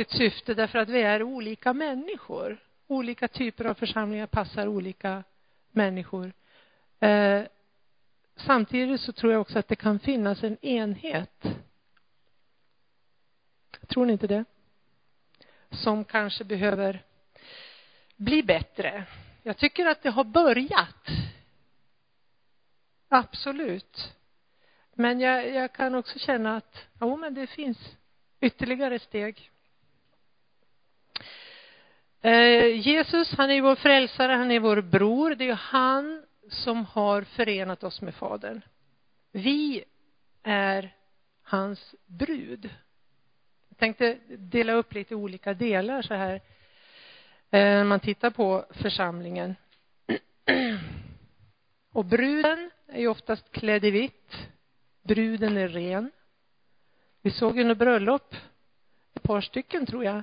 sitt syfte därför att vi är olika människor. Olika typer av församlingar passar olika människor. Eh, samtidigt så tror jag också att det kan finnas en enhet. Tror ni inte det? Som kanske behöver bli bättre. Jag tycker att det har börjat. Absolut. Men jag, jag kan också känna att, jo men det finns ytterligare steg. Eh, Jesus, han är vår frälsare, han är vår bror. Det är han som har förenat oss med Fadern. Vi är hans brud. Jag tänkte dela upp lite olika delar så här. Eh, när man tittar på församlingen. Och bruden är ju oftast klädd i vitt. Bruden är ren. Vi såg under bröllop, ett par stycken tror jag.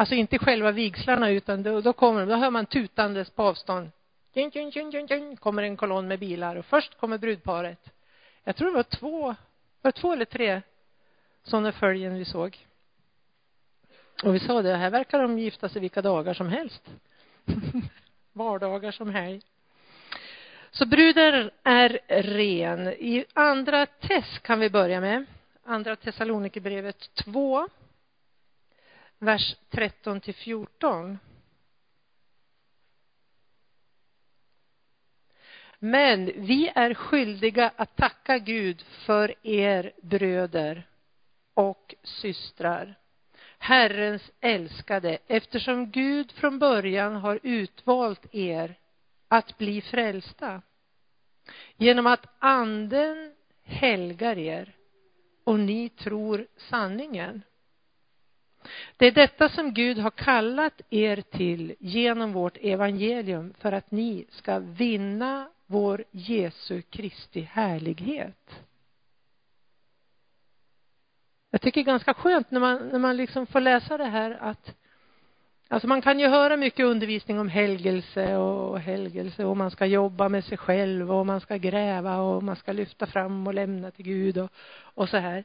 Alltså inte själva vigslarna utan då, då kommer då hör man tutandes på avstånd. Ding, ding, ding, ding, ding, kommer en kolonn med bilar och först kommer brudparet. Jag tror det var två, var det två eller tre sådana följen vi såg. Och vi sa det, här verkar de gifta sig vilka dagar som helst. Vardagar som helg. Så bruden är ren. I andra test kan vi börja med. Andra Thessalonikerbrevet 2, vers 13 till 14. Men vi är skyldiga att tacka Gud för er bröder och systrar, Herrens älskade, eftersom Gud från början har utvalt er att bli frälsta genom att anden helgar er och ni tror sanningen. Det är detta som Gud har kallat er till genom vårt evangelium för att ni ska vinna vår Jesu Kristi härlighet. Jag tycker det är ganska skönt när man, när man liksom får läsa det här att Alltså man kan ju höra mycket undervisning om helgelse och helgelse och man ska jobba med sig själv och man ska gräva och man ska lyfta fram och lämna till Gud och, och så här.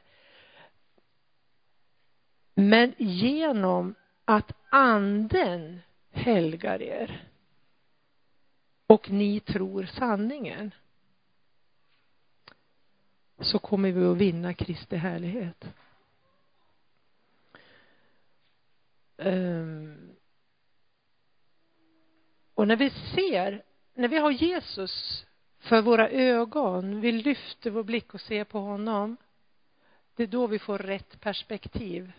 Men genom att anden helgar er och ni tror sanningen så kommer vi att vinna Kristi härlighet. Um, och när vi ser, när vi har Jesus för våra ögon, vi lyfter vår blick och ser på honom, det är då vi får rätt perspektiv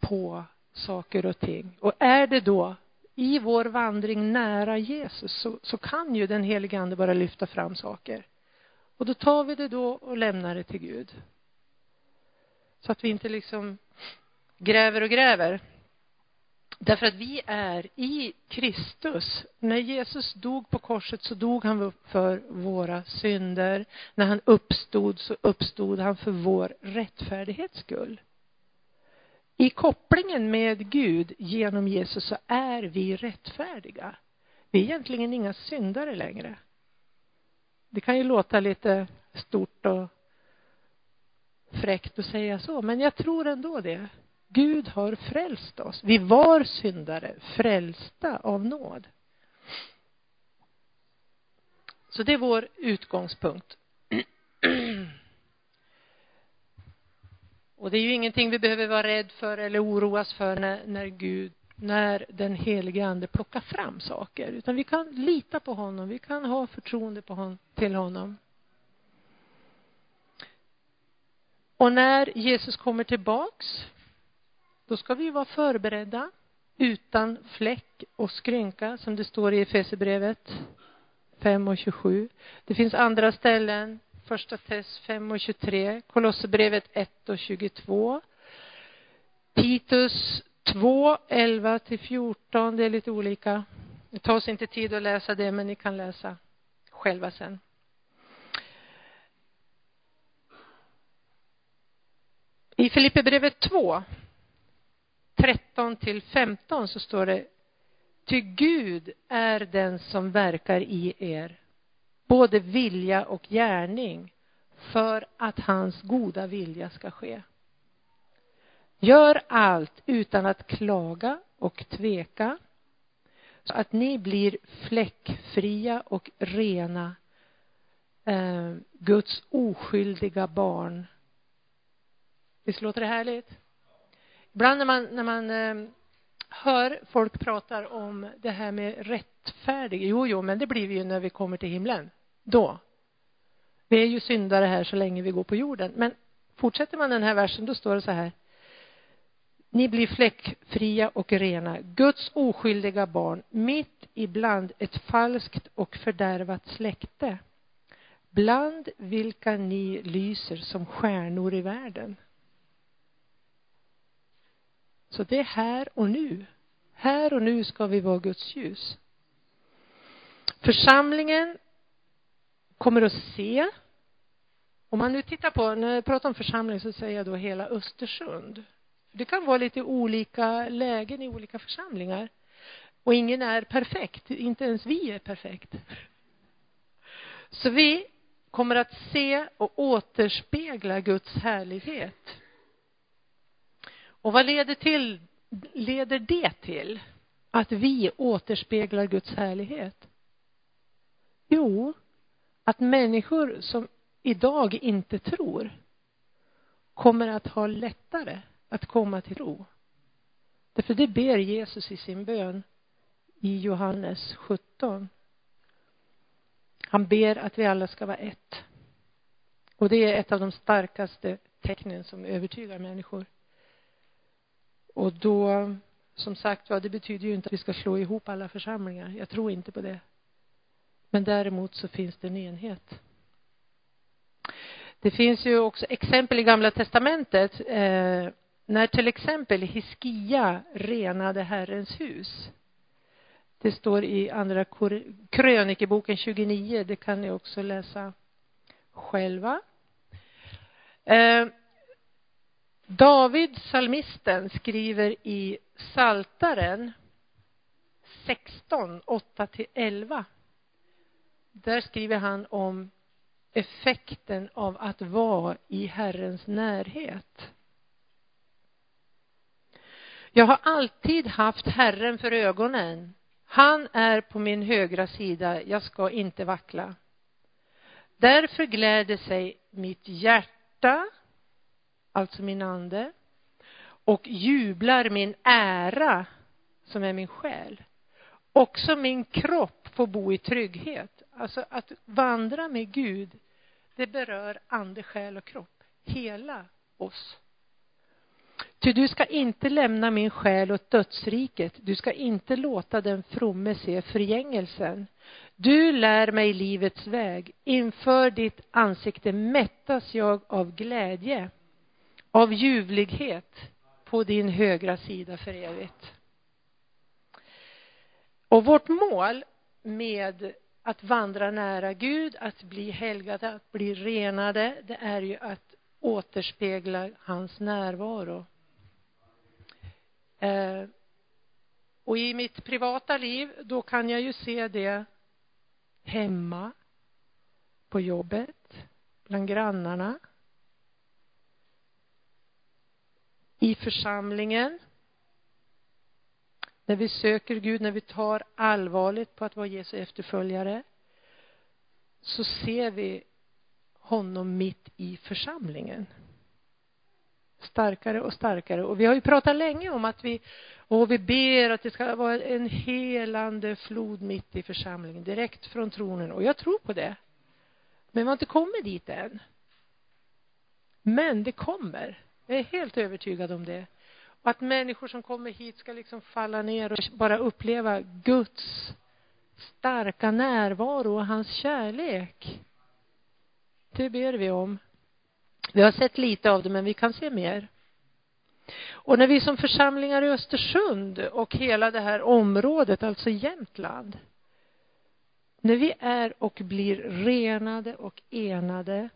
på saker och ting. Och är det då i vår vandring nära Jesus så, så kan ju den helige ande bara lyfta fram saker. Och då tar vi det då och lämnar det till Gud. Så att vi inte liksom gräver och gräver. Därför att vi är i Kristus. När Jesus dog på korset så dog han för våra synder. När han uppstod så uppstod han för vår rättfärdighets skull. I kopplingen med Gud genom Jesus så är vi rättfärdiga. Vi är egentligen inga syndare längre. Det kan ju låta lite stort och fräckt att säga så, men jag tror ändå det. Gud har frälst oss. Vi var syndare, frälsta av nåd. Så det är vår utgångspunkt. Och det är ju ingenting vi behöver vara rädd för eller oroas för när, när Gud, när den helige ande plockar fram saker. Utan vi kan lita på honom, vi kan ha förtroende på hon, till honom. Och när Jesus kommer tillbaks då ska vi vara förberedda utan fläck och skrynka som det står i Efesierbrevet 5 och 27. Det finns andra ställen, första test 5 och 23, Kolosserbrevet 1 och 22, Titus 2, 11 till 14, det är lite olika. Det tar oss inte tid att läsa det, men ni kan läsa själva sen. I Filipperbrevet 2 13 till 15 så står det Ty Gud är den som verkar i er, både vilja och gärning, för att hans goda vilja ska ske. Gör allt utan att klaga och tveka så att ni blir fläckfria och rena eh, Guds oskyldiga barn. Visst låter det härligt? Ibland när man, när man eh, hör folk pratar om det här med rättfärdig. Jo, jo, men det blir vi ju när vi kommer till himlen. Då. Vi är ju syndare här så länge vi går på jorden. Men fortsätter man den här versen, då står det så här. Ni blir fläckfria och rena, Guds oskyldiga barn, mitt ibland ett falskt och fördärvat släkte, bland vilka ni lyser som stjärnor i världen. Så det är här och nu. Här och nu ska vi vara Guds ljus. Församlingen kommer att se om man nu tittar på, när jag pratar om församling så säger jag då hela Östersund. Det kan vara lite olika lägen i olika församlingar. Och ingen är perfekt, inte ens vi är perfekt. Så vi kommer att se och återspegla Guds härlighet. Och vad leder, till, leder det till? Att vi återspeglar Guds härlighet? Jo, att människor som idag inte tror kommer att ha lättare att komma till ro. Därför det ber Jesus i sin bön i Johannes 17. Han ber att vi alla ska vara ett. Och det är ett av de starkaste tecknen som övertygar människor. Och då, som sagt var, det betyder ju inte att vi ska slå ihop alla församlingar. Jag tror inte på det. Men däremot så finns det en enhet. Det finns ju också exempel i Gamla testamentet eh, när till exempel Hiskia renade Herrens hus. Det står i andra krönikeboken 29, det kan ni också läsa själva. Eh, David, salmisten, skriver i Saltaren 16, 8 till 11. Där skriver han om effekten av att vara i Herrens närhet. Jag har alltid haft Herren för ögonen. Han är på min högra sida, jag ska inte vackla. Därför gläder sig mitt hjärta, alltså min ande, och jublar min ära, som är min själ. Också min kropp får bo i trygghet. Alltså att vandra med Gud, det berör ande, själ och kropp. Hela oss. Ty du ska inte lämna min själ åt dödsriket, du ska inte låta den fromme se förgängelsen. Du lär mig livets väg, inför ditt ansikte mättas jag av glädje, av ljuvlighet på din högra sida för evigt. Och vårt mål med att vandra nära Gud, att bli helgade, att bli renade, det är ju att återspegla hans närvaro. Eh, och i mitt privata liv, då kan jag ju se det hemma, på jobbet, bland grannarna, i församlingen, när vi söker Gud, när vi tar allvarligt på att vara Jesu efterföljare, så ser vi honom mitt i församlingen starkare och starkare. Och vi har ju pratat länge om att vi, och vi ber att det ska vara en helande flod mitt i församlingen, direkt från tronen. Och jag tror på det. Men vi har inte kommit dit än. Men det kommer. Jag är helt övertygad om det. Och att människor som kommer hit ska liksom falla ner och bara uppleva Guds starka närvaro och hans kärlek. Det ber vi om. Vi har sett lite av det, men vi kan se mer. Och när vi som församlingar i Östersund och hela det här området, alltså Jämtland, när vi är och blir renade och enade,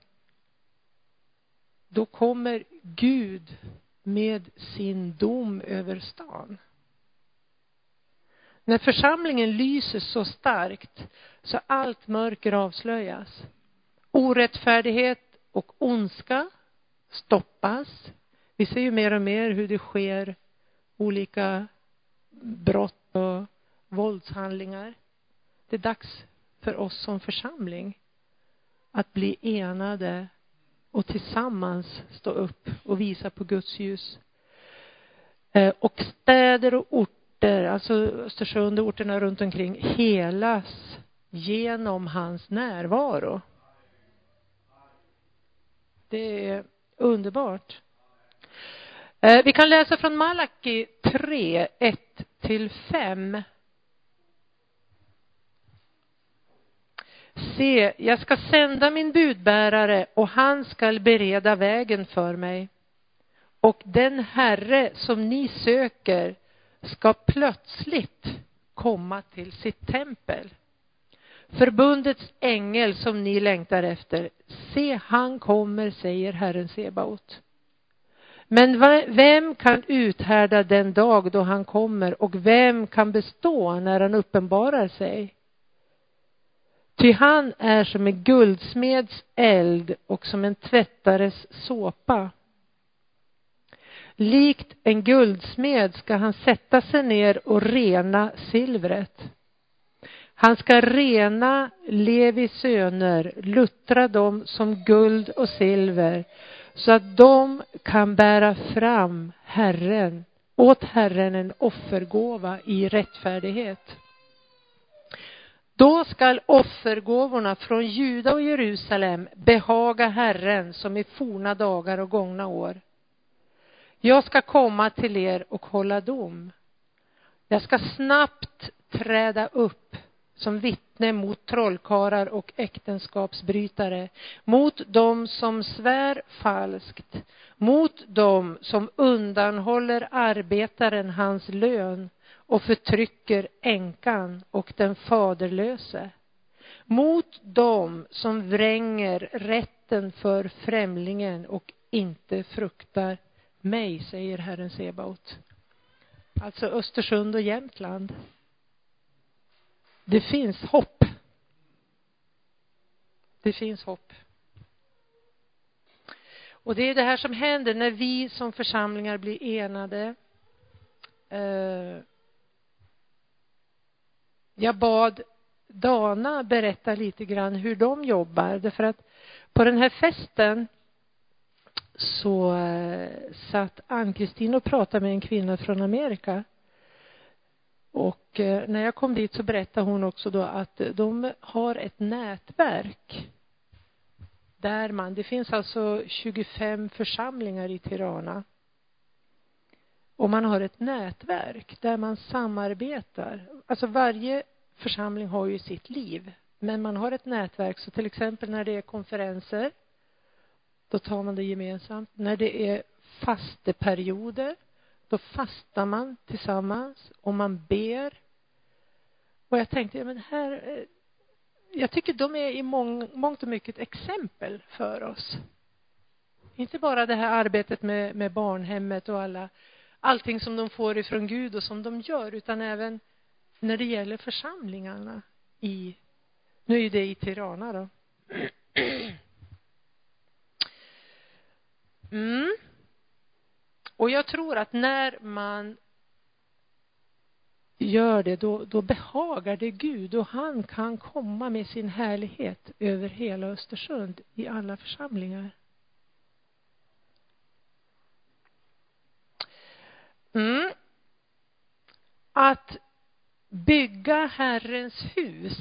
då kommer Gud med sin dom över stan. När församlingen lyser så starkt så allt mörker avslöjas. Orättfärdighet och ondska stoppas, Vi ser ju mer och mer hur det sker olika brott och våldshandlingar. Det är dags för oss som församling att bli enade och tillsammans stå upp och visa på Guds ljus. Eh, och städer och orter, alltså Östersund och orterna runt omkring, helas genom hans närvaro. Det är underbart. Eh, vi kan läsa från Malaki 3, 1 till 5. Se, jag ska sända min budbärare och han skall bereda vägen för mig. Och den Herre som ni söker ska plötsligt komma till sitt tempel. Förbundets ängel som ni längtar efter, se han kommer, säger Herren Sebaot. Men vem kan uthärda den dag då han kommer och vem kan bestå när han uppenbarar sig? Ty han är som en guldsmeds eld och som en tvättares såpa. Likt en guldsmed ska han sätta sig ner och rena silvret. Han ska rena Levis söner, luttra dem som guld och silver, så att de kan bära fram Herren, åt Herren en offergåva i rättfärdighet. Då skall offergåvorna från Juda och Jerusalem behaga Herren som i forna dagar och gångna år. Jag ska komma till er och hålla dom. Jag ska snabbt träda upp som vittne mot trollkarlar och äktenskapsbrytare, mot dem som svär falskt, mot dem som undanhåller arbetaren hans lön och förtrycker änkan och den faderlöse, mot dem som vränger rätten för främlingen och inte fruktar mig, säger Herren Sebaot. Alltså Östersund och Jämtland. Det finns hopp. Det finns hopp. Och det är det här som händer när vi som församlingar blir enade. Eh, jag bad Dana berätta lite grann hur de jobbar därför att på den här festen så eh, satt Ann-Kristin och pratade med en kvinna från Amerika. Och eh, när jag kom dit så berättade hon också då att de har ett nätverk där man, det finns alltså 25 församlingar i Tirana och man har ett nätverk där man samarbetar. Alltså varje församling har ju sitt liv, men man har ett nätverk. Så till exempel när det är konferenser, då tar man det gemensamt. När det är fasteperioder, då fastar man tillsammans och man ber. Och jag tänkte, ja men här, eh, jag tycker de är i mång, mångt och mycket exempel för oss. Inte bara det här arbetet med, med barnhemmet och alla, allting som de får ifrån Gud och som de gör, utan även när det gäller församlingarna i, nu är det i Tirana då. Mm. Och jag tror att när man gör det, då, då behagar det Gud och han kan komma med sin härlighet över hela Östersund i alla församlingar. Mm. Att bygga Herrens hus.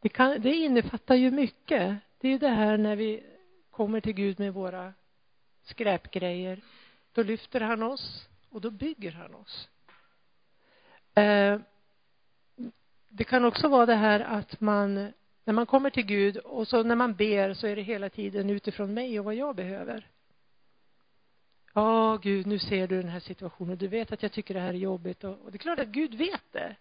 Det, kan, det innefattar ju mycket. Det är ju det här när vi kommer till Gud med våra skräpgrejer. Då lyfter han oss och då bygger han oss. Eh, det kan också vara det här att man, när man kommer till Gud och så när man ber så är det hela tiden utifrån mig och vad jag behöver. Ja, Gud, nu ser du den här situationen. Du vet att jag tycker det här är jobbigt. Och, och det är klart att Gud vet det.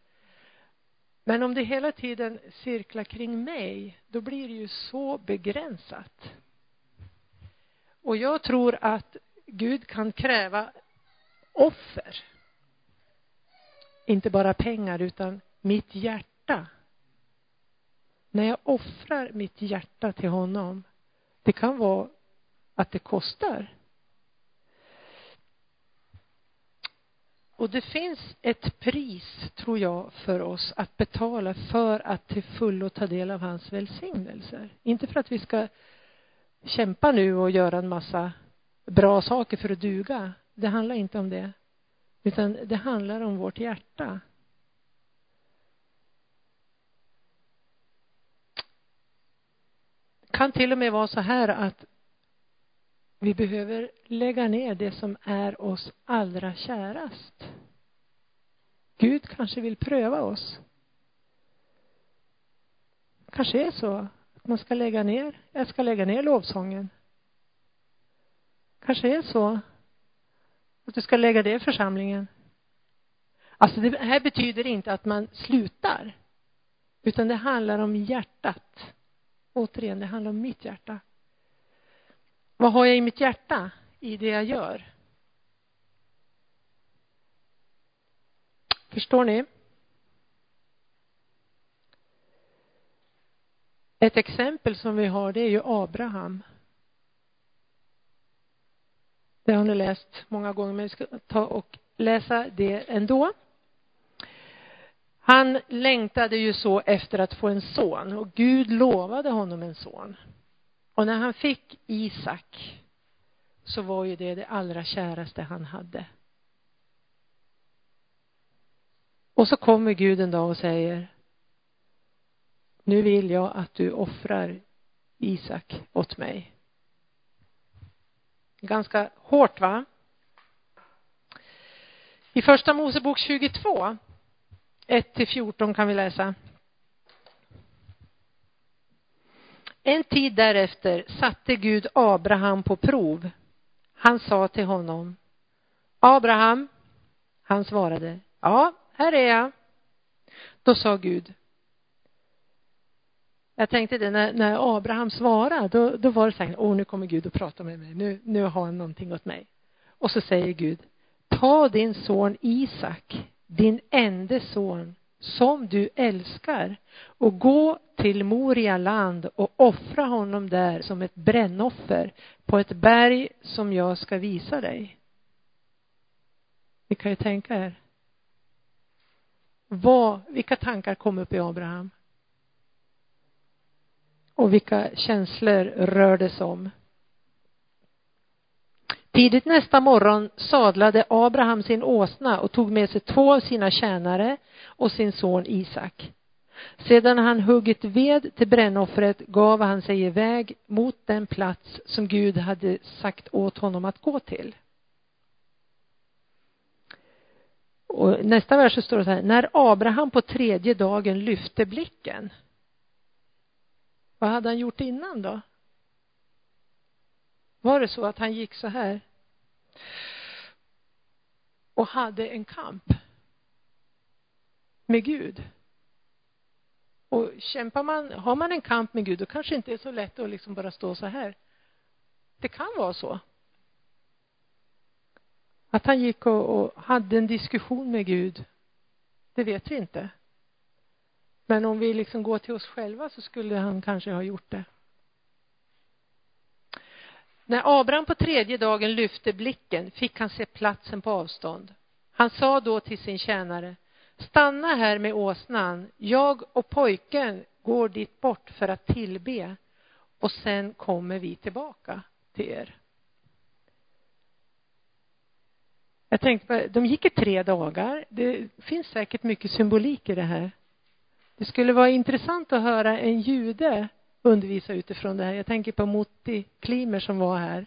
Men om det hela tiden cirklar kring mig, då blir det ju så begränsat. Och jag tror att Gud kan kräva offer. Inte bara pengar, utan mitt hjärta. När jag offrar mitt hjärta till honom, det kan vara att det kostar. Och det finns ett pris, tror jag, för oss att betala för att till fullo ta del av hans välsignelser. Inte för att vi ska kämpa nu och göra en massa bra saker för att duga. Det handlar inte om det. Utan det handlar om vårt hjärta. Det kan till och med vara så här att vi behöver lägga ner det som är oss allra kärast. Gud kanske vill pröva oss. kanske är så att man ska lägga ner, jag ska lägga ner lovsången. kanske är så att du ska lägga det i församlingen. Alltså det här betyder inte att man slutar. Utan det handlar om hjärtat. Återigen, det handlar om mitt hjärta. Vad har jag i mitt hjärta i det jag gör? Förstår ni? Ett exempel som vi har det är ju Abraham. Det har ni läst många gånger men vi ska ta och läsa det ändå. Han längtade ju så efter att få en son och Gud lovade honom en son. Och när han fick Isak så var ju det det allra käraste han hade. Och så kommer Gud en dag och säger nu vill jag att du offrar Isak åt mig. Ganska hårt va? I första Mosebok 22, 1 till 14 kan vi läsa. En tid därefter satte Gud Abraham på prov. Han sa till honom, Abraham, han svarade, ja, här är jag. Då sa Gud, jag tänkte det, när, när Abraham svarade, då, då var det så här, åh, nu kommer Gud att prata med mig, nu, nu har han någonting åt mig. Och så säger Gud, ta din son Isak, din enda son, som du älskar och gå till Moria land och offra honom där som ett brännoffer på ett berg som jag ska visa dig. Ni kan ju tänka er. Vad, vilka tankar kom upp i Abraham? Och vilka känslor rördes om? Tidigt nästa morgon sadlade Abraham sin åsna och tog med sig två av sina tjänare och sin son Isak. Sedan han huggit ved till brännoffret gav han sig iväg mot den plats som Gud hade sagt åt honom att gå till. Och nästa vers så står det så här, när Abraham på tredje dagen lyfte blicken. Vad hade han gjort innan då? Var det så att han gick så här? Och hade en kamp med Gud. Och kämpar man, har man en kamp med Gud, då kanske det inte är så lätt att liksom bara stå så här. Det kan vara så. Att han gick och, och hade en diskussion med Gud, det vet vi inte. Men om vi liksom går till oss själva så skulle han kanske ha gjort det. När Abraham på tredje dagen lyfte blicken fick han se platsen på avstånd. Han sa då till sin tjänare, stanna här med åsnan, jag och pojken går dit bort för att tillbe och sen kommer vi tillbaka till er. Jag tänkte på, de gick i tre dagar. Det finns säkert mycket symbolik i det här. Det skulle vara intressant att höra en jude undervisa utifrån det här. Jag tänker på Motti Klimer som var här.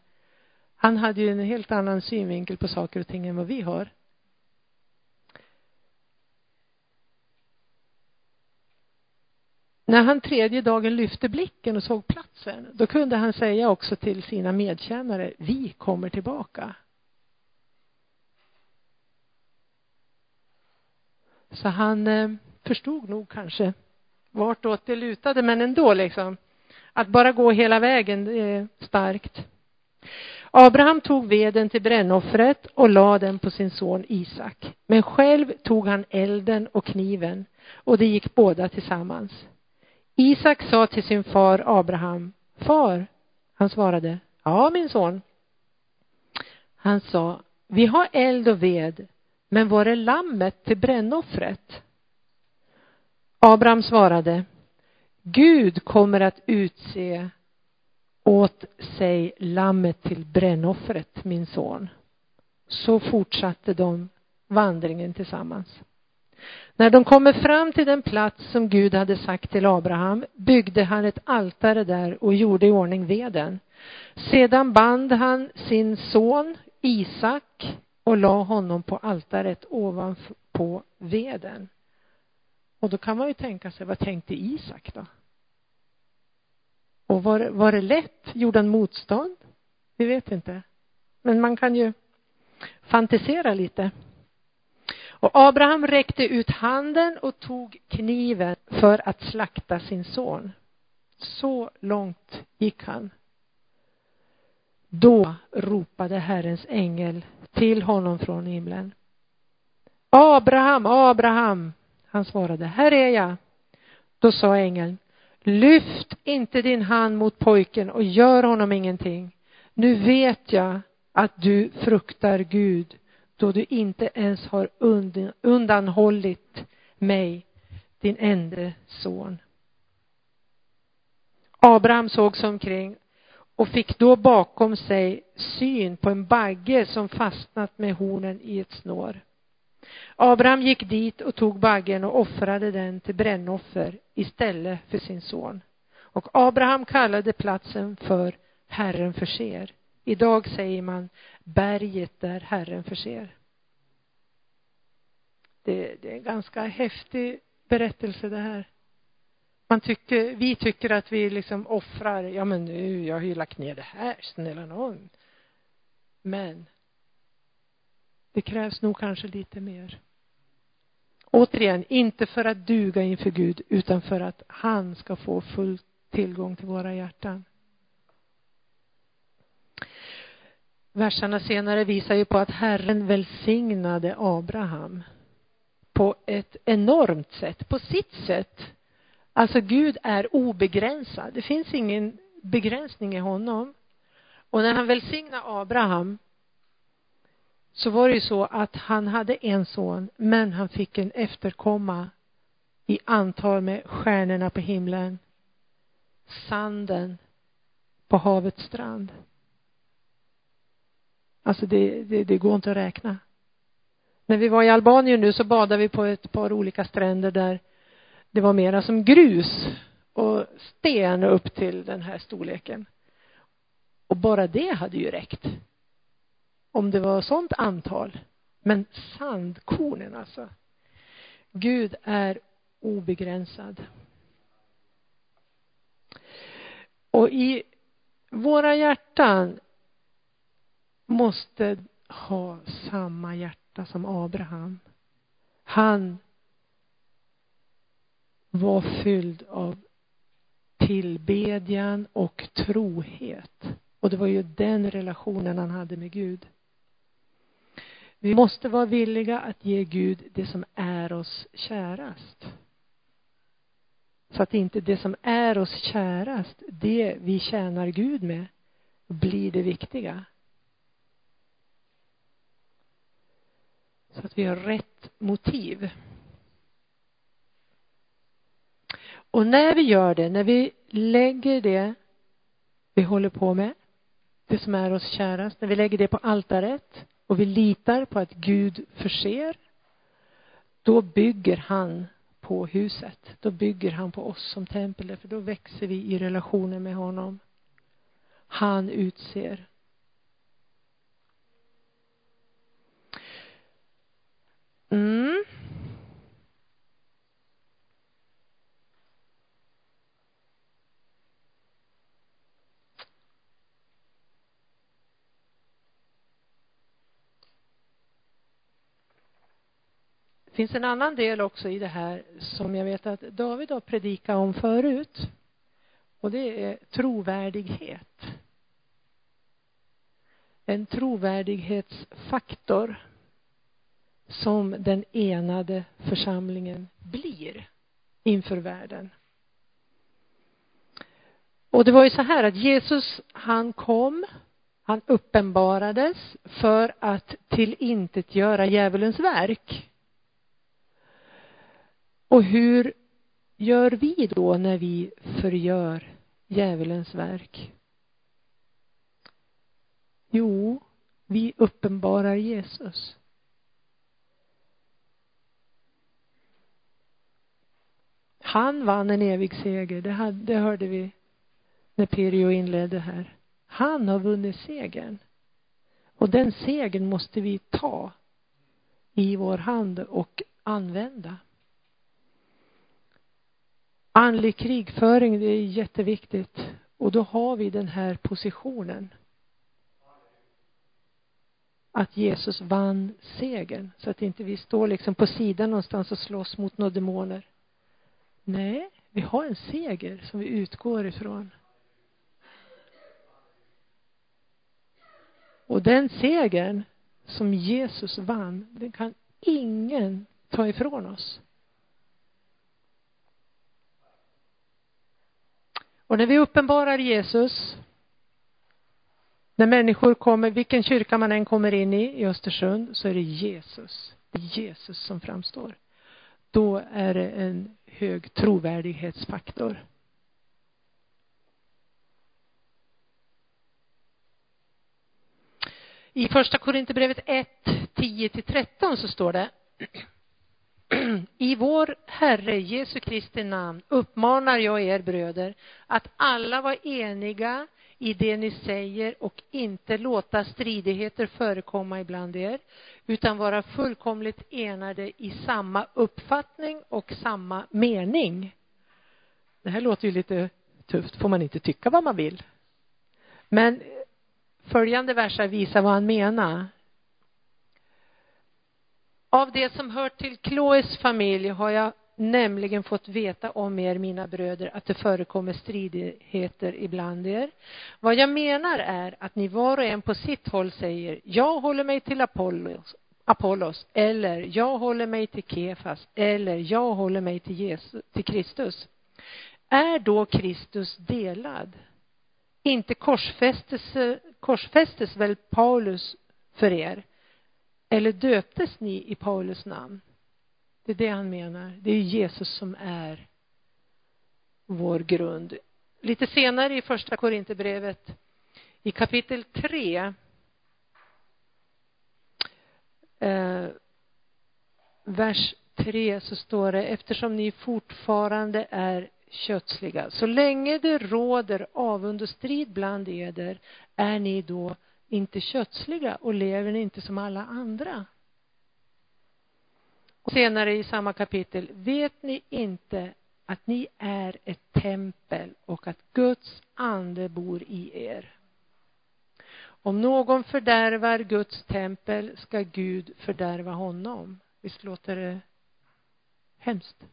Han hade ju en helt annan synvinkel på saker och ting än vad vi har. När han tredje dagen lyfte blicken och såg platsen, då kunde han säga också till sina medtjänare, vi kommer tillbaka. Så han eh, förstod nog kanske vartåt det lutade, men ändå liksom. Att bara gå hela vägen, det är starkt. Abraham tog veden till brännoffret och lade den på sin son Isak. Men själv tog han elden och kniven och de gick båda tillsammans. Isak sa till sin far Abraham, far, han svarade, Ja, min son. Han sa, vi har eld och ved, men var är lammet till brännoffret? Abraham svarade, Gud kommer att utse åt sig lammet till brännoffret, min son. Så fortsatte de vandringen tillsammans. När de kommer fram till den plats som Gud hade sagt till Abraham byggde han ett altare där och gjorde i ordning veden. Sedan band han sin son Isak och la honom på altaret ovanpå veden. Och då kan man ju tänka sig, vad tänkte Isak då? Och var, var det lätt? Gjorde han motstånd? Vi vet inte. Men man kan ju fantisera lite. Och Abraham räckte ut handen och tog kniven för att slakta sin son. Så långt gick han. Då ropade Herrens ängel till honom från himlen. Abraham, Abraham. Han svarade, här är jag. Då sa ängeln, lyft inte din hand mot pojken och gör honom ingenting. Nu vet jag att du fruktar Gud då du inte ens har undanhållit mig, din enda son. Abraham såg sig omkring och fick då bakom sig syn på en bagge som fastnat med hornen i ett snår. Abraham gick dit och tog baggen och offrade den till brännoffer istället för sin son. Och Abraham kallade platsen för Herren förser. Idag säger man berget där Herren förser. Det, det är en ganska häftig berättelse det här. Man tycker, vi tycker att vi liksom offrar, ja men nu, jag har ju lagt ner det här, snälla någon. Men det krävs nog kanske lite mer. Återigen, inte för att duga inför Gud, utan för att han ska få full tillgång till våra hjärtan. Verserna senare visar ju på att Herren välsignade Abraham på ett enormt sätt, på sitt sätt. Alltså Gud är obegränsad. Det finns ingen begränsning i honom. Och när han välsignar Abraham så var det ju så att han hade en son, men han fick en efterkomma i antal med stjärnorna på himlen, sanden på havets strand. Alltså det, det, det går inte att räkna. När vi var i Albanien nu så badade vi på ett par olika stränder där det var mera som grus och sten upp till den här storleken. Och bara det hade ju räckt. Om det var sånt antal. Men sandkornen alltså. Gud är obegränsad. Och i våra hjärtan måste ha samma hjärta som Abraham. Han var fylld av tillbedjan och trohet. Och det var ju den relationen han hade med Gud. Vi måste vara villiga att ge Gud det som är oss kärast. Så att inte det som är oss kärast, det vi tjänar Gud med, blir det viktiga. Så att vi har rätt motiv. Och när vi gör det, när vi lägger det vi håller på med, det som är oss kärast, när vi lägger det på altaret och vi litar på att Gud förser, då bygger han på huset. Då bygger han på oss som tempel, för då växer vi i relationen med honom. Han utser. Mm. Det finns en annan del också i det här som jag vet att David har predikat om förut. Och det är trovärdighet. En trovärdighetsfaktor som den enade församlingen blir inför världen. Och det var ju så här att Jesus, han kom, han uppenbarades för att tillintetgöra djävulens verk. Och hur gör vi då när vi förgör djävulens verk? Jo, vi uppenbarar Jesus. Han vann en evig seger, det, hade, det hörde vi när Pirjo inledde här. Han har vunnit segern. Och den segern måste vi ta i vår hand och använda. Andlig krigföring, det är jätteviktigt. Och då har vi den här positionen. Att Jesus vann segern. Så att inte vi står liksom på sidan någonstans och slåss mot några demoner. Nej, vi har en seger som vi utgår ifrån. Och den segern som Jesus vann, den kan ingen ta ifrån oss. Och när vi uppenbarar Jesus, när människor kommer, vilken kyrka man än kommer in i i Östersund, så är det Jesus. Det är Jesus som framstår. Då är det en hög trovärdighetsfaktor. I första Korinthierbrevet 1, 10-13 så står det i vår Herre Jesu Kristi namn uppmanar jag er bröder att alla var eniga i det ni säger och inte låta stridigheter förekomma ibland er, utan vara fullkomligt enade i samma uppfattning och samma mening. Det här låter ju lite tufft, får man inte tycka vad man vill. Men följande versar visar vad han menar. Av det som hör till Kloes familj har jag nämligen fått veta om er, mina bröder, att det förekommer stridigheter ibland er. Vad jag menar är att ni var och en på sitt håll säger, jag håller mig till Apollos, Apollos eller jag håller mig till Kefas eller jag håller mig till, Jesus, till Kristus. Är då Kristus delad? Inte korsfästes, korsfästes väl Paulus för er? Eller döptes ni i Paulus namn? Det är det han menar. Det är Jesus som är vår grund. Lite senare i första Korinthierbrevet i kapitel 3 eh, vers 3 så står det eftersom ni fortfarande är kötsliga. Så länge det råder avund och strid bland eder är ni då inte kötsliga och lever ni inte som alla andra. Och senare i samma kapitel, vet ni inte att ni är ett tempel och att Guds ande bor i er? Om någon fördärvar Guds tempel ska Gud fördärva honom. Visst låter det hemskt?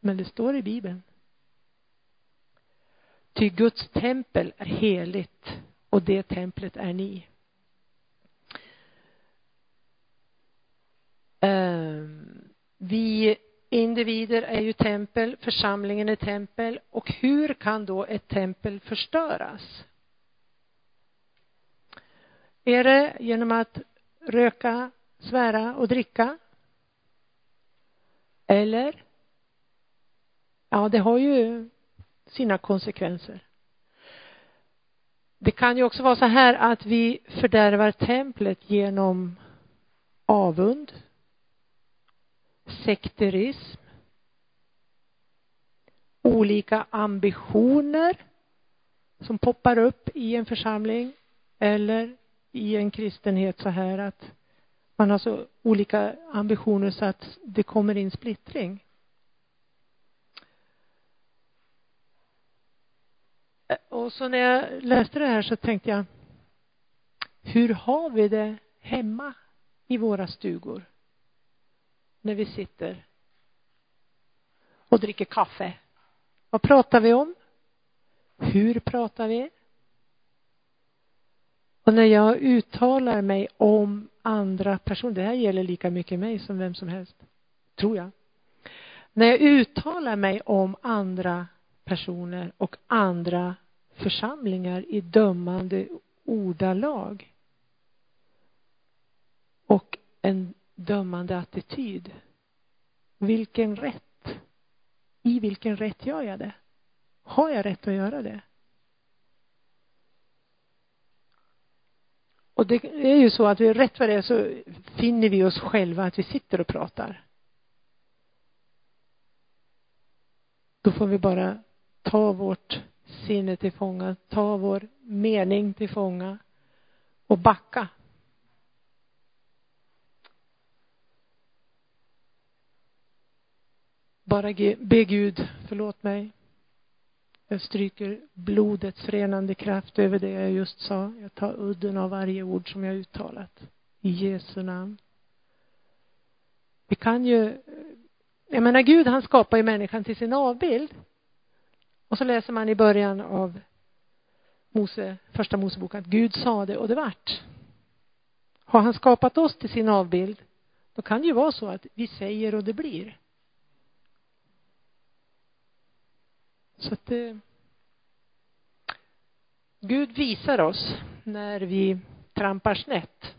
Men det står i Bibeln. Ty Guds tempel är heligt och det templet är ni. Ehm, vi individer är ju tempel, församlingen är tempel och hur kan då ett tempel förstöras? Är det genom att röka, svära och dricka? Eller? Ja, det har ju sina konsekvenser. Det kan ju också vara så här att vi fördärvar templet genom avund, sekterism, olika ambitioner som poppar upp i en församling eller i en kristenhet så här att man har så olika ambitioner så att det kommer in splittring. Eh, och så när jag läste det här så tänkte jag, hur har vi det hemma i våra stugor? När vi sitter och dricker kaffe. Vad pratar vi om? Hur pratar vi? Och när jag uttalar mig om andra personer, det här gäller lika mycket mig som vem som helst, tror jag. När jag uttalar mig om andra personer och andra församlingar i dömande ordalag och en dömande attityd. Vilken rätt? I vilken rätt gör jag det? Har jag rätt att göra det? Och det är ju så att vi rätt vad det är så finner vi oss själva att vi sitter och pratar. Då får vi bara ta vårt sinne till fånga, ta vår mening till fånga och backa. Bara be Gud, förlåt mig. Jag stryker blodets renande kraft över det jag just sa. Jag tar udden av varje ord som jag uttalat. I Jesu namn. Vi kan ju, jag menar Gud han skapar ju människan till sin avbild. Och så läser man i början av Mose, första Mosebok att Gud sa det och det vart. Har han skapat oss till sin avbild, då kan det ju vara så att vi säger och det blir. Så att det, Gud visar oss när vi trampar snett.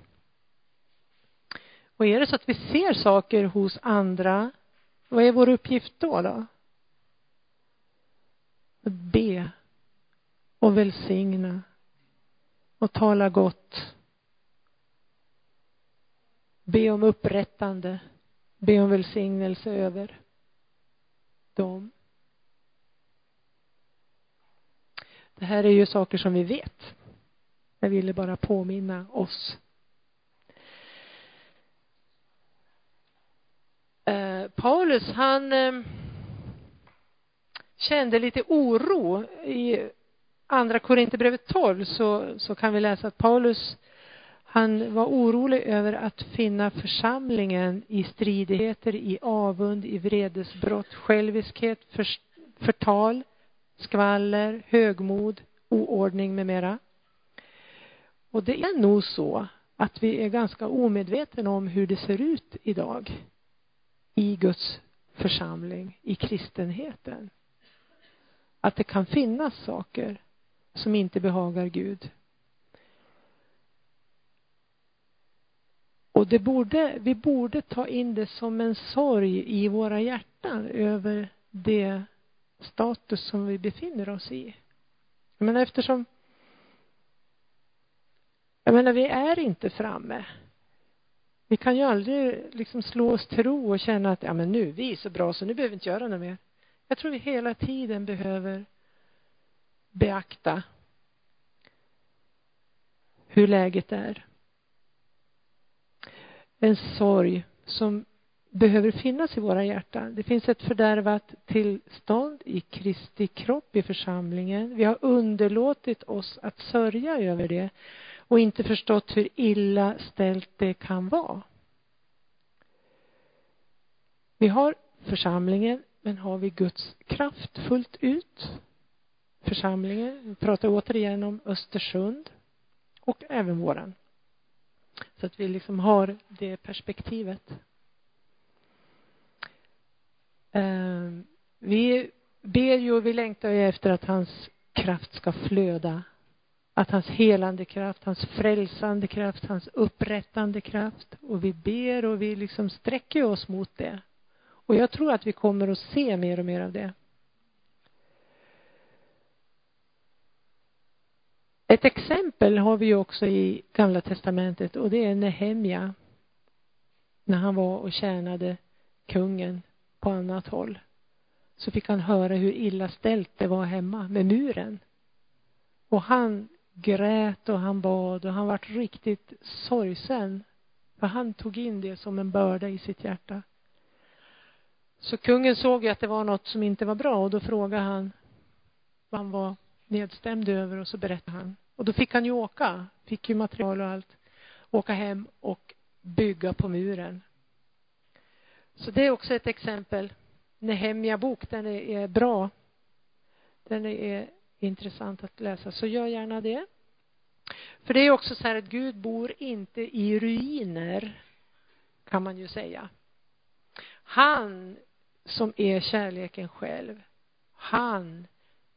Och är det så att vi ser saker hos andra, vad är vår uppgift då? då? Be och välsigna och tala gott. Be om upprättande, be om välsignelse över dem. Det här är ju saker som vi vet. Jag ville bara påminna oss. Eh, Paulus, han eh, kände lite oro. I andra Korinthierbrevet 12 så, så kan vi läsa att Paulus han var orolig över att finna församlingen i stridigheter, i avund, i vredesbrott, själviskhet, för, förtal, skvaller, högmod, oordning med mera. Och det är nog så att vi är ganska omedvetna om hur det ser ut idag i Guds församling, i kristenheten. Att det kan finnas saker som inte behagar Gud. Och det borde, vi borde ta in det som en sorg i våra hjärtan över det status som vi befinner oss i. Jag menar eftersom jag menar vi är inte framme. Vi kan ju aldrig liksom slå oss till ro och känna att ja men nu, vi är så bra så nu behöver vi inte göra något mer. Jag tror vi hela tiden behöver beakta hur läget är. En sorg som behöver finnas i våra hjärtan. Det finns ett fördärvat tillstånd i Kristi kropp i församlingen. Vi har underlåtit oss att sörja över det och inte förstått hur illa ställt det kan vara. Vi har församlingen, men har vi Guds kraft fullt ut? Församlingen, vi pratar återigen om Östersund och även våran. Så att vi liksom har det perspektivet. Ehm, vi ber ju och vi längtar ju efter att hans kraft ska flöda. Att hans helande kraft, hans frälsande kraft, hans upprättande kraft. Och vi ber och vi liksom sträcker oss mot det. Och jag tror att vi kommer att se mer och mer av det. Ett exempel har vi ju också i Gamla testamentet och det är Nehemja. När han var och tjänade kungen på annat håll så fick han höra hur illa ställt det var hemma med muren. Och han grät och han bad och han vart riktigt sorgsen. För han tog in det som en börda i sitt hjärta. Så kungen såg ju att det var något som inte var bra och då frågade han vad han var nedstämd över och så berättade han. Och då fick han ju åka, fick ju material och allt, åka hem och bygga på muren. Så det är också ett exempel. Nehemja bok, den är, är bra. Den är intressant att läsa, så gör gärna det. För det är också så här att Gud bor inte i ruiner, kan man ju säga. Han som är kärleken själv, han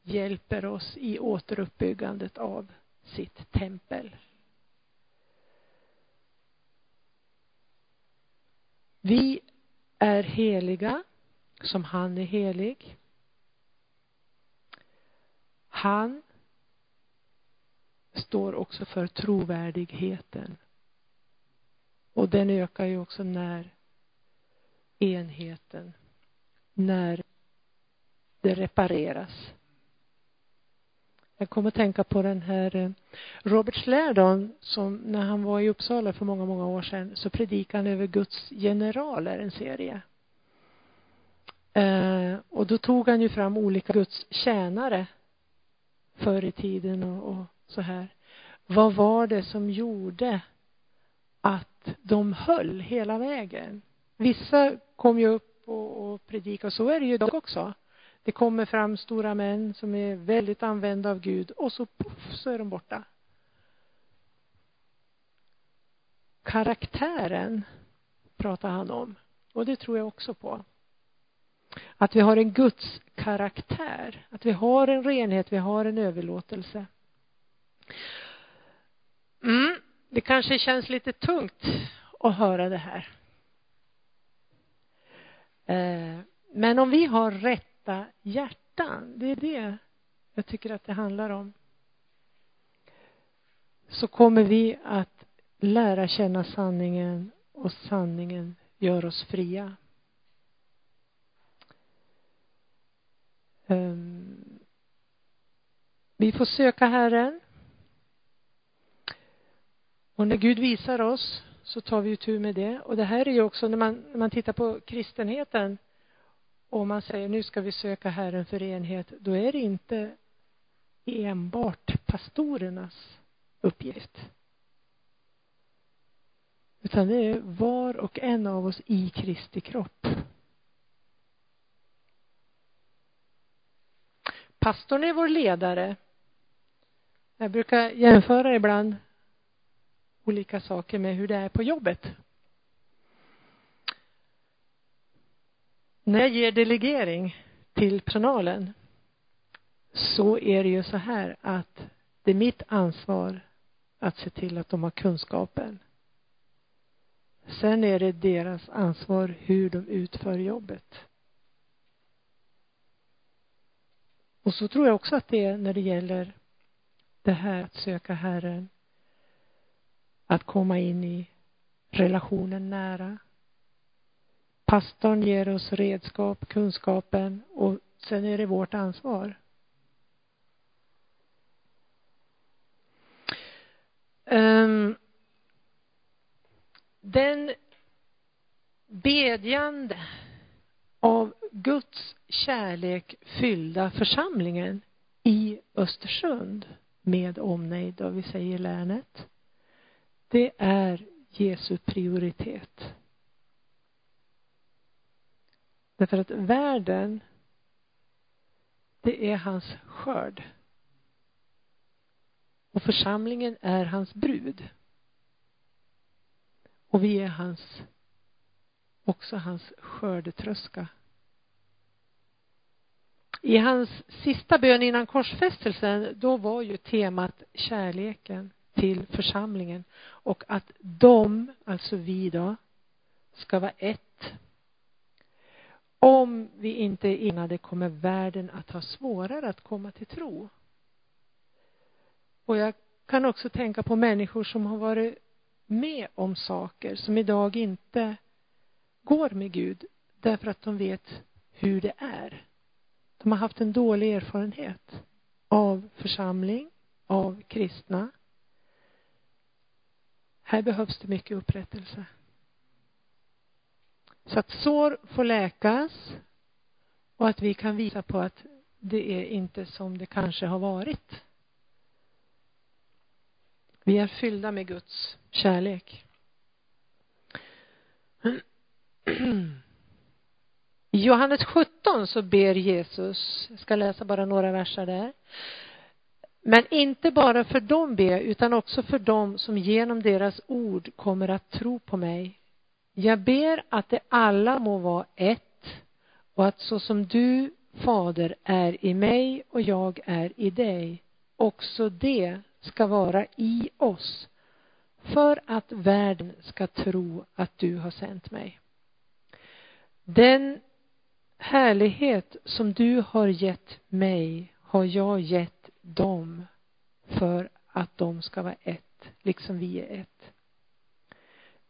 hjälper oss i återuppbyggandet av sitt tempel. Vi är heliga som han är helig. Han står också för trovärdigheten. Och den ökar ju också när enheten, när det repareras. Jag kommer att tänka på den här eh, Robert Slärdon som när han var i Uppsala för många, många år sedan så predikade han över Guds generaler, en serie. Eh, och då tog han ju fram olika Guds tjänare förr i tiden och, och så här. Vad var det som gjorde att de höll hela vägen? Vissa kom ju och, och så är det ju idag också. Det kommer fram stora män som är väldigt använda av Gud och så puff så är de borta. Karaktären pratar han om och det tror jag också på. Att vi har en Guds karaktär, att vi har en renhet, vi har en överlåtelse. Mm, det kanske känns lite tungt att höra det här. Eh, men om vi har rätta hjärtan, det är det jag tycker att det handlar om, så kommer vi att lära känna sanningen och sanningen gör oss fria. Ehm, vi får söka Herren. Och när Gud visar oss så tar vi tur med det. Och det här är ju också när man, när man tittar på kristenheten och man säger nu ska vi söka Herren för enhet, då är det inte enbart pastorernas uppgift. Utan det är var och en av oss i Kristi kropp. Pastorn är vår ledare. Jag brukar jämföra ibland olika saker med hur det är på jobbet. När jag ger delegering till personalen så är det ju så här att det är mitt ansvar att se till att de har kunskapen. Sen är det deras ansvar hur de utför jobbet. Och så tror jag också att det är när det gäller det här att söka Herren. Att komma in i relationen nära. Pastorn ger oss redskap, kunskapen och sen är det vårt ansvar. Ehm, den bedjande av Guds kärlek fyllda församlingen i Östersund med omnejd, och vi säger länet. Det är Jesu prioritet. Därför att världen, det är hans skörd. Och församlingen är hans brud. Och vi är hans, också hans skördetröska. I hans sista bön innan korsfästelsen, då var ju temat kärleken till församlingen och att de, alltså vi då, ska vara ett. Om vi inte är enade kommer världen att ha svårare att komma till tro. Och jag kan också tänka på människor som har varit med om saker som idag inte går med Gud därför att de vet hur det är. De har haft en dålig erfarenhet av församling, av kristna. Här behövs det mycket upprättelse. Så att sår får läkas och att vi kan visa på att det är inte som det kanske har varit. Vi är fyllda med Guds kärlek. I Johannes 17 så ber Jesus, jag ska läsa bara några verser där. Men inte bara för dem ber jag utan också för dem som genom deras ord kommer att tro på mig. Jag ber att de alla må vara ett och att så som du fader är i mig och jag är i dig också det ska vara i oss för att världen ska tro att du har sänt mig. Den härlighet som du har gett mig har jag gett dem för att de ska vara ett, liksom vi är ett.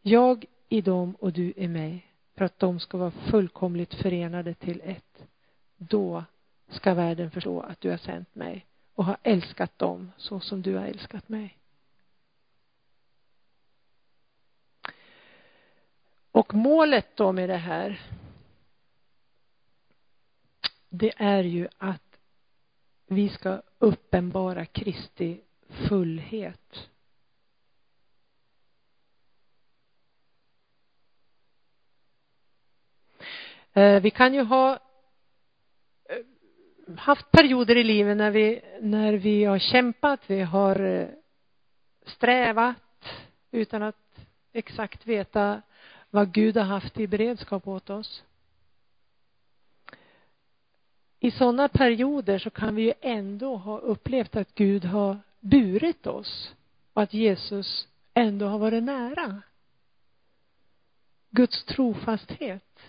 Jag i dem och du i mig, för att de ska vara fullkomligt förenade till ett. Då ska världen förstå att du har sänt mig och har älskat dem så som du har älskat mig. Och målet då med det här det är ju att vi ska uppenbara Kristi fullhet. Eh, vi kan ju ha eh, haft perioder i livet när vi, när vi har kämpat, vi har eh, strävat utan att exakt veta vad Gud har haft i beredskap åt oss. I sådana perioder så kan vi ju ändå ha upplevt att Gud har burit oss och att Jesus ändå har varit nära. Guds trofasthet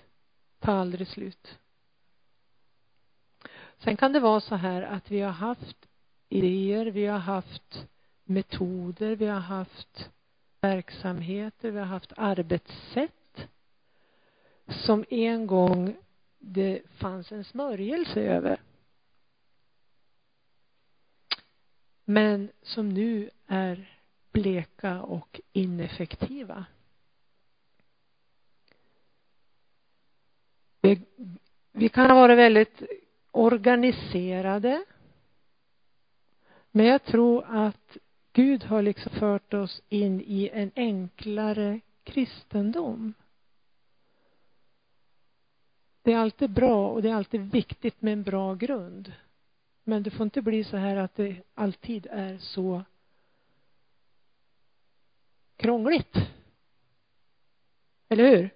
tar aldrig slut. Sen kan det vara så här att vi har haft idéer, vi har haft metoder, vi har haft verksamheter, vi har haft arbetssätt som en gång det fanns en smörjelse över. Men som nu är bleka och ineffektiva. Vi, vi kan ha varit väldigt organiserade. Men jag tror att Gud har liksom fört oss in i en enklare kristendom. Det är alltid bra och det är alltid viktigt med en bra grund. Men det får inte bli så här att det alltid är så krångligt. Eller hur?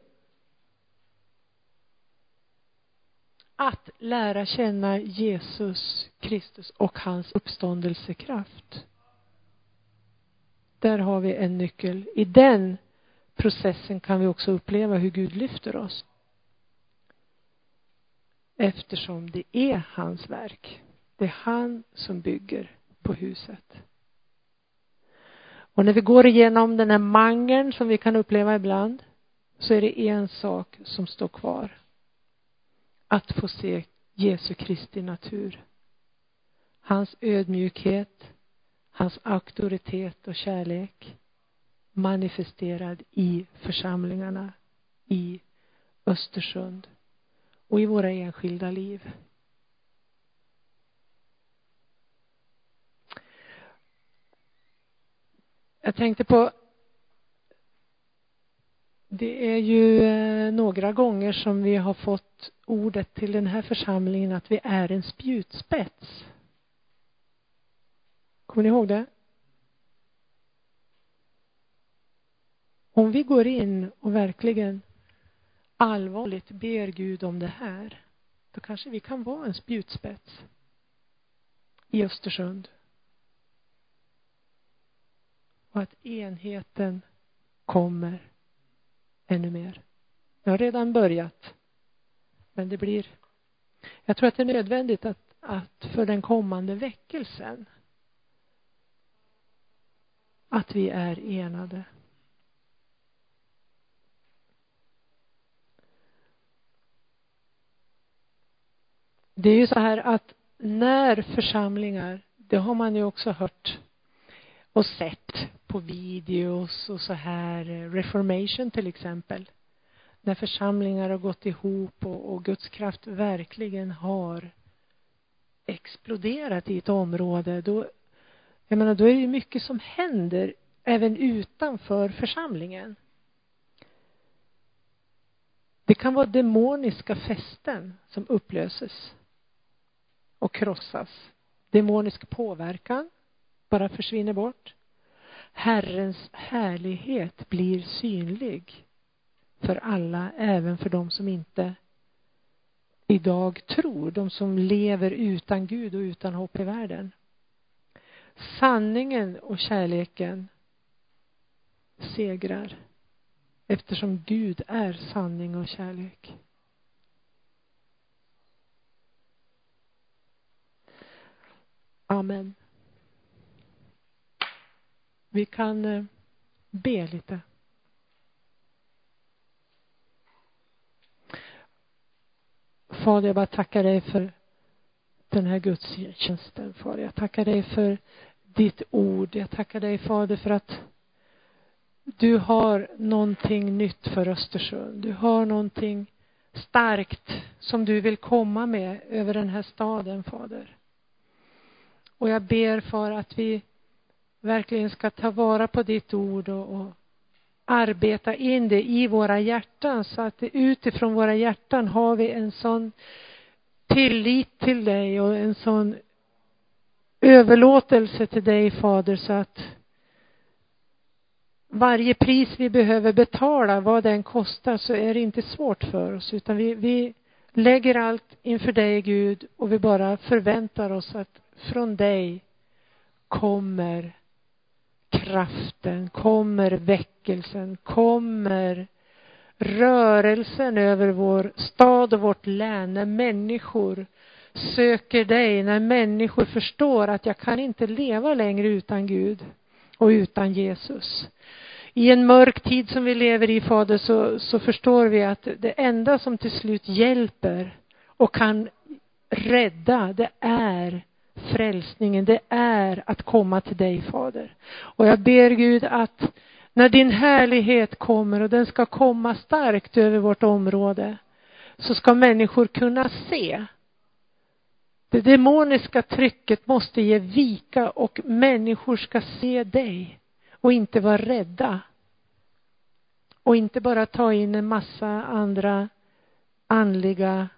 Att lära känna Jesus Kristus och hans uppståndelsekraft. Där har vi en nyckel. I den processen kan vi också uppleva hur Gud lyfter oss. Eftersom det är hans verk. Det är han som bygger på huset. Och när vi går igenom den här mangeln som vi kan uppleva ibland så är det en sak som står kvar. Att få se Jesu Kristi natur. Hans ödmjukhet, hans auktoritet och kärlek manifesterad i församlingarna i Östersund och i våra enskilda liv. Jag tänkte på det är ju eh, några gånger som vi har fått ordet till den här församlingen att vi är en spjutspets. Kommer ni ihåg det? Om vi går in och verkligen allvarligt ber Gud om det här, då kanske vi kan vara en spjutspets i Östersund. Och att enheten kommer ännu mer. Jag har redan börjat. Men det blir, jag tror att det är nödvändigt att, att för den kommande väckelsen att vi är enade. Det är ju så här att när församlingar, det har man ju också hört och sett på videos och så här, eh, reformation till exempel. När församlingar har gått ihop och, och Guds kraft verkligen har exploderat i ett område, då, jag menar, då är det ju mycket som händer även utanför församlingen. Det kan vara demoniska fästen som upplöses och krossas. Demonisk påverkan bara försvinner bort. Herrens härlighet blir synlig för alla, även för de som inte idag tror, de som lever utan Gud och utan hopp i världen. Sanningen och kärleken segrar eftersom Gud är sanning och kärlek. Amen. Vi kan eh, be lite. Fader, jag bara tackar dig för den här gudstjänsten, Fader. Jag tackar dig för ditt ord. Jag tackar dig, Fader, för att du har någonting nytt för Östersund. Du har någonting starkt som du vill komma med över den här staden, Fader. Och jag ber för att vi verkligen ska ta vara på ditt ord och, och arbeta in det i våra hjärtan så att utifrån våra hjärtan har vi en sån tillit till dig och en sån överlåtelse till dig Fader så att varje pris vi behöver betala, vad den kostar, så är det inte svårt för oss. Utan vi, vi lägger allt inför dig Gud och vi bara förväntar oss att från dig kommer kraften, kommer väckelsen, kommer rörelsen över vår stad och vårt län när människor söker dig, när människor förstår att jag kan inte leva längre utan Gud och utan Jesus. I en mörk tid som vi lever i, Fader, så, så förstår vi att det enda som till slut hjälper och kan rädda, det är frälsningen, det är att komma till dig, Fader. Och jag ber Gud att när din härlighet kommer och den ska komma starkt över vårt område, så ska människor kunna se. Det demoniska trycket måste ge vika och människor ska se dig och inte vara rädda. Och inte bara ta in en massa andra andliga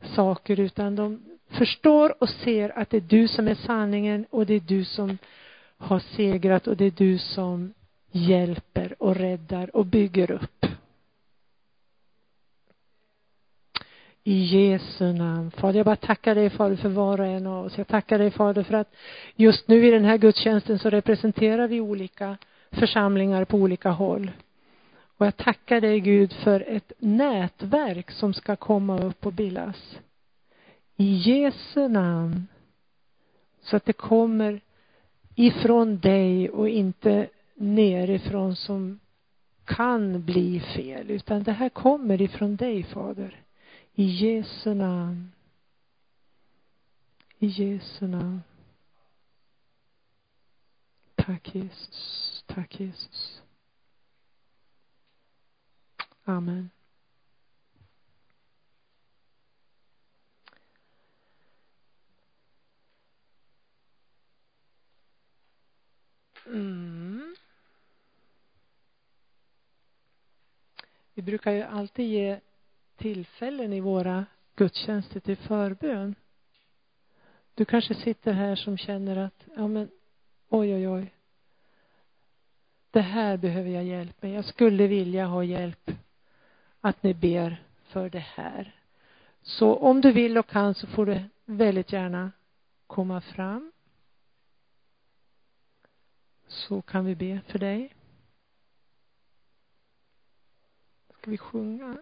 saker utan de förstår och ser att det är du som är sanningen och det är du som har segrat och det är du som hjälper och räddar och bygger upp. I Jesu namn. Fader, jag bara tackar dig Fader för var och en av oss. Jag tackar dig Fader för att just nu i den här gudstjänsten så representerar vi olika församlingar på olika håll. Och jag tackar dig Gud för ett nätverk som ska komma upp och bildas. I Jesu namn. Så att det kommer ifrån dig och inte nerifrån som kan bli fel, utan det här kommer ifrån dig, Fader. I Jesu namn. I Jesu namn. Tack Jesus. Tack Jesus. Amen. Mm. Vi brukar ju alltid ge tillfällen i våra gudstjänster till förbön. Du kanske sitter här som känner att, ja men, oj, oj, oj. Det här behöver jag hjälp med. Jag skulle vilja ha hjälp att ni ber för det här. Så om du vill och kan så får du väldigt gärna komma fram. Så kan vi be för dig. Ska vi sjunga?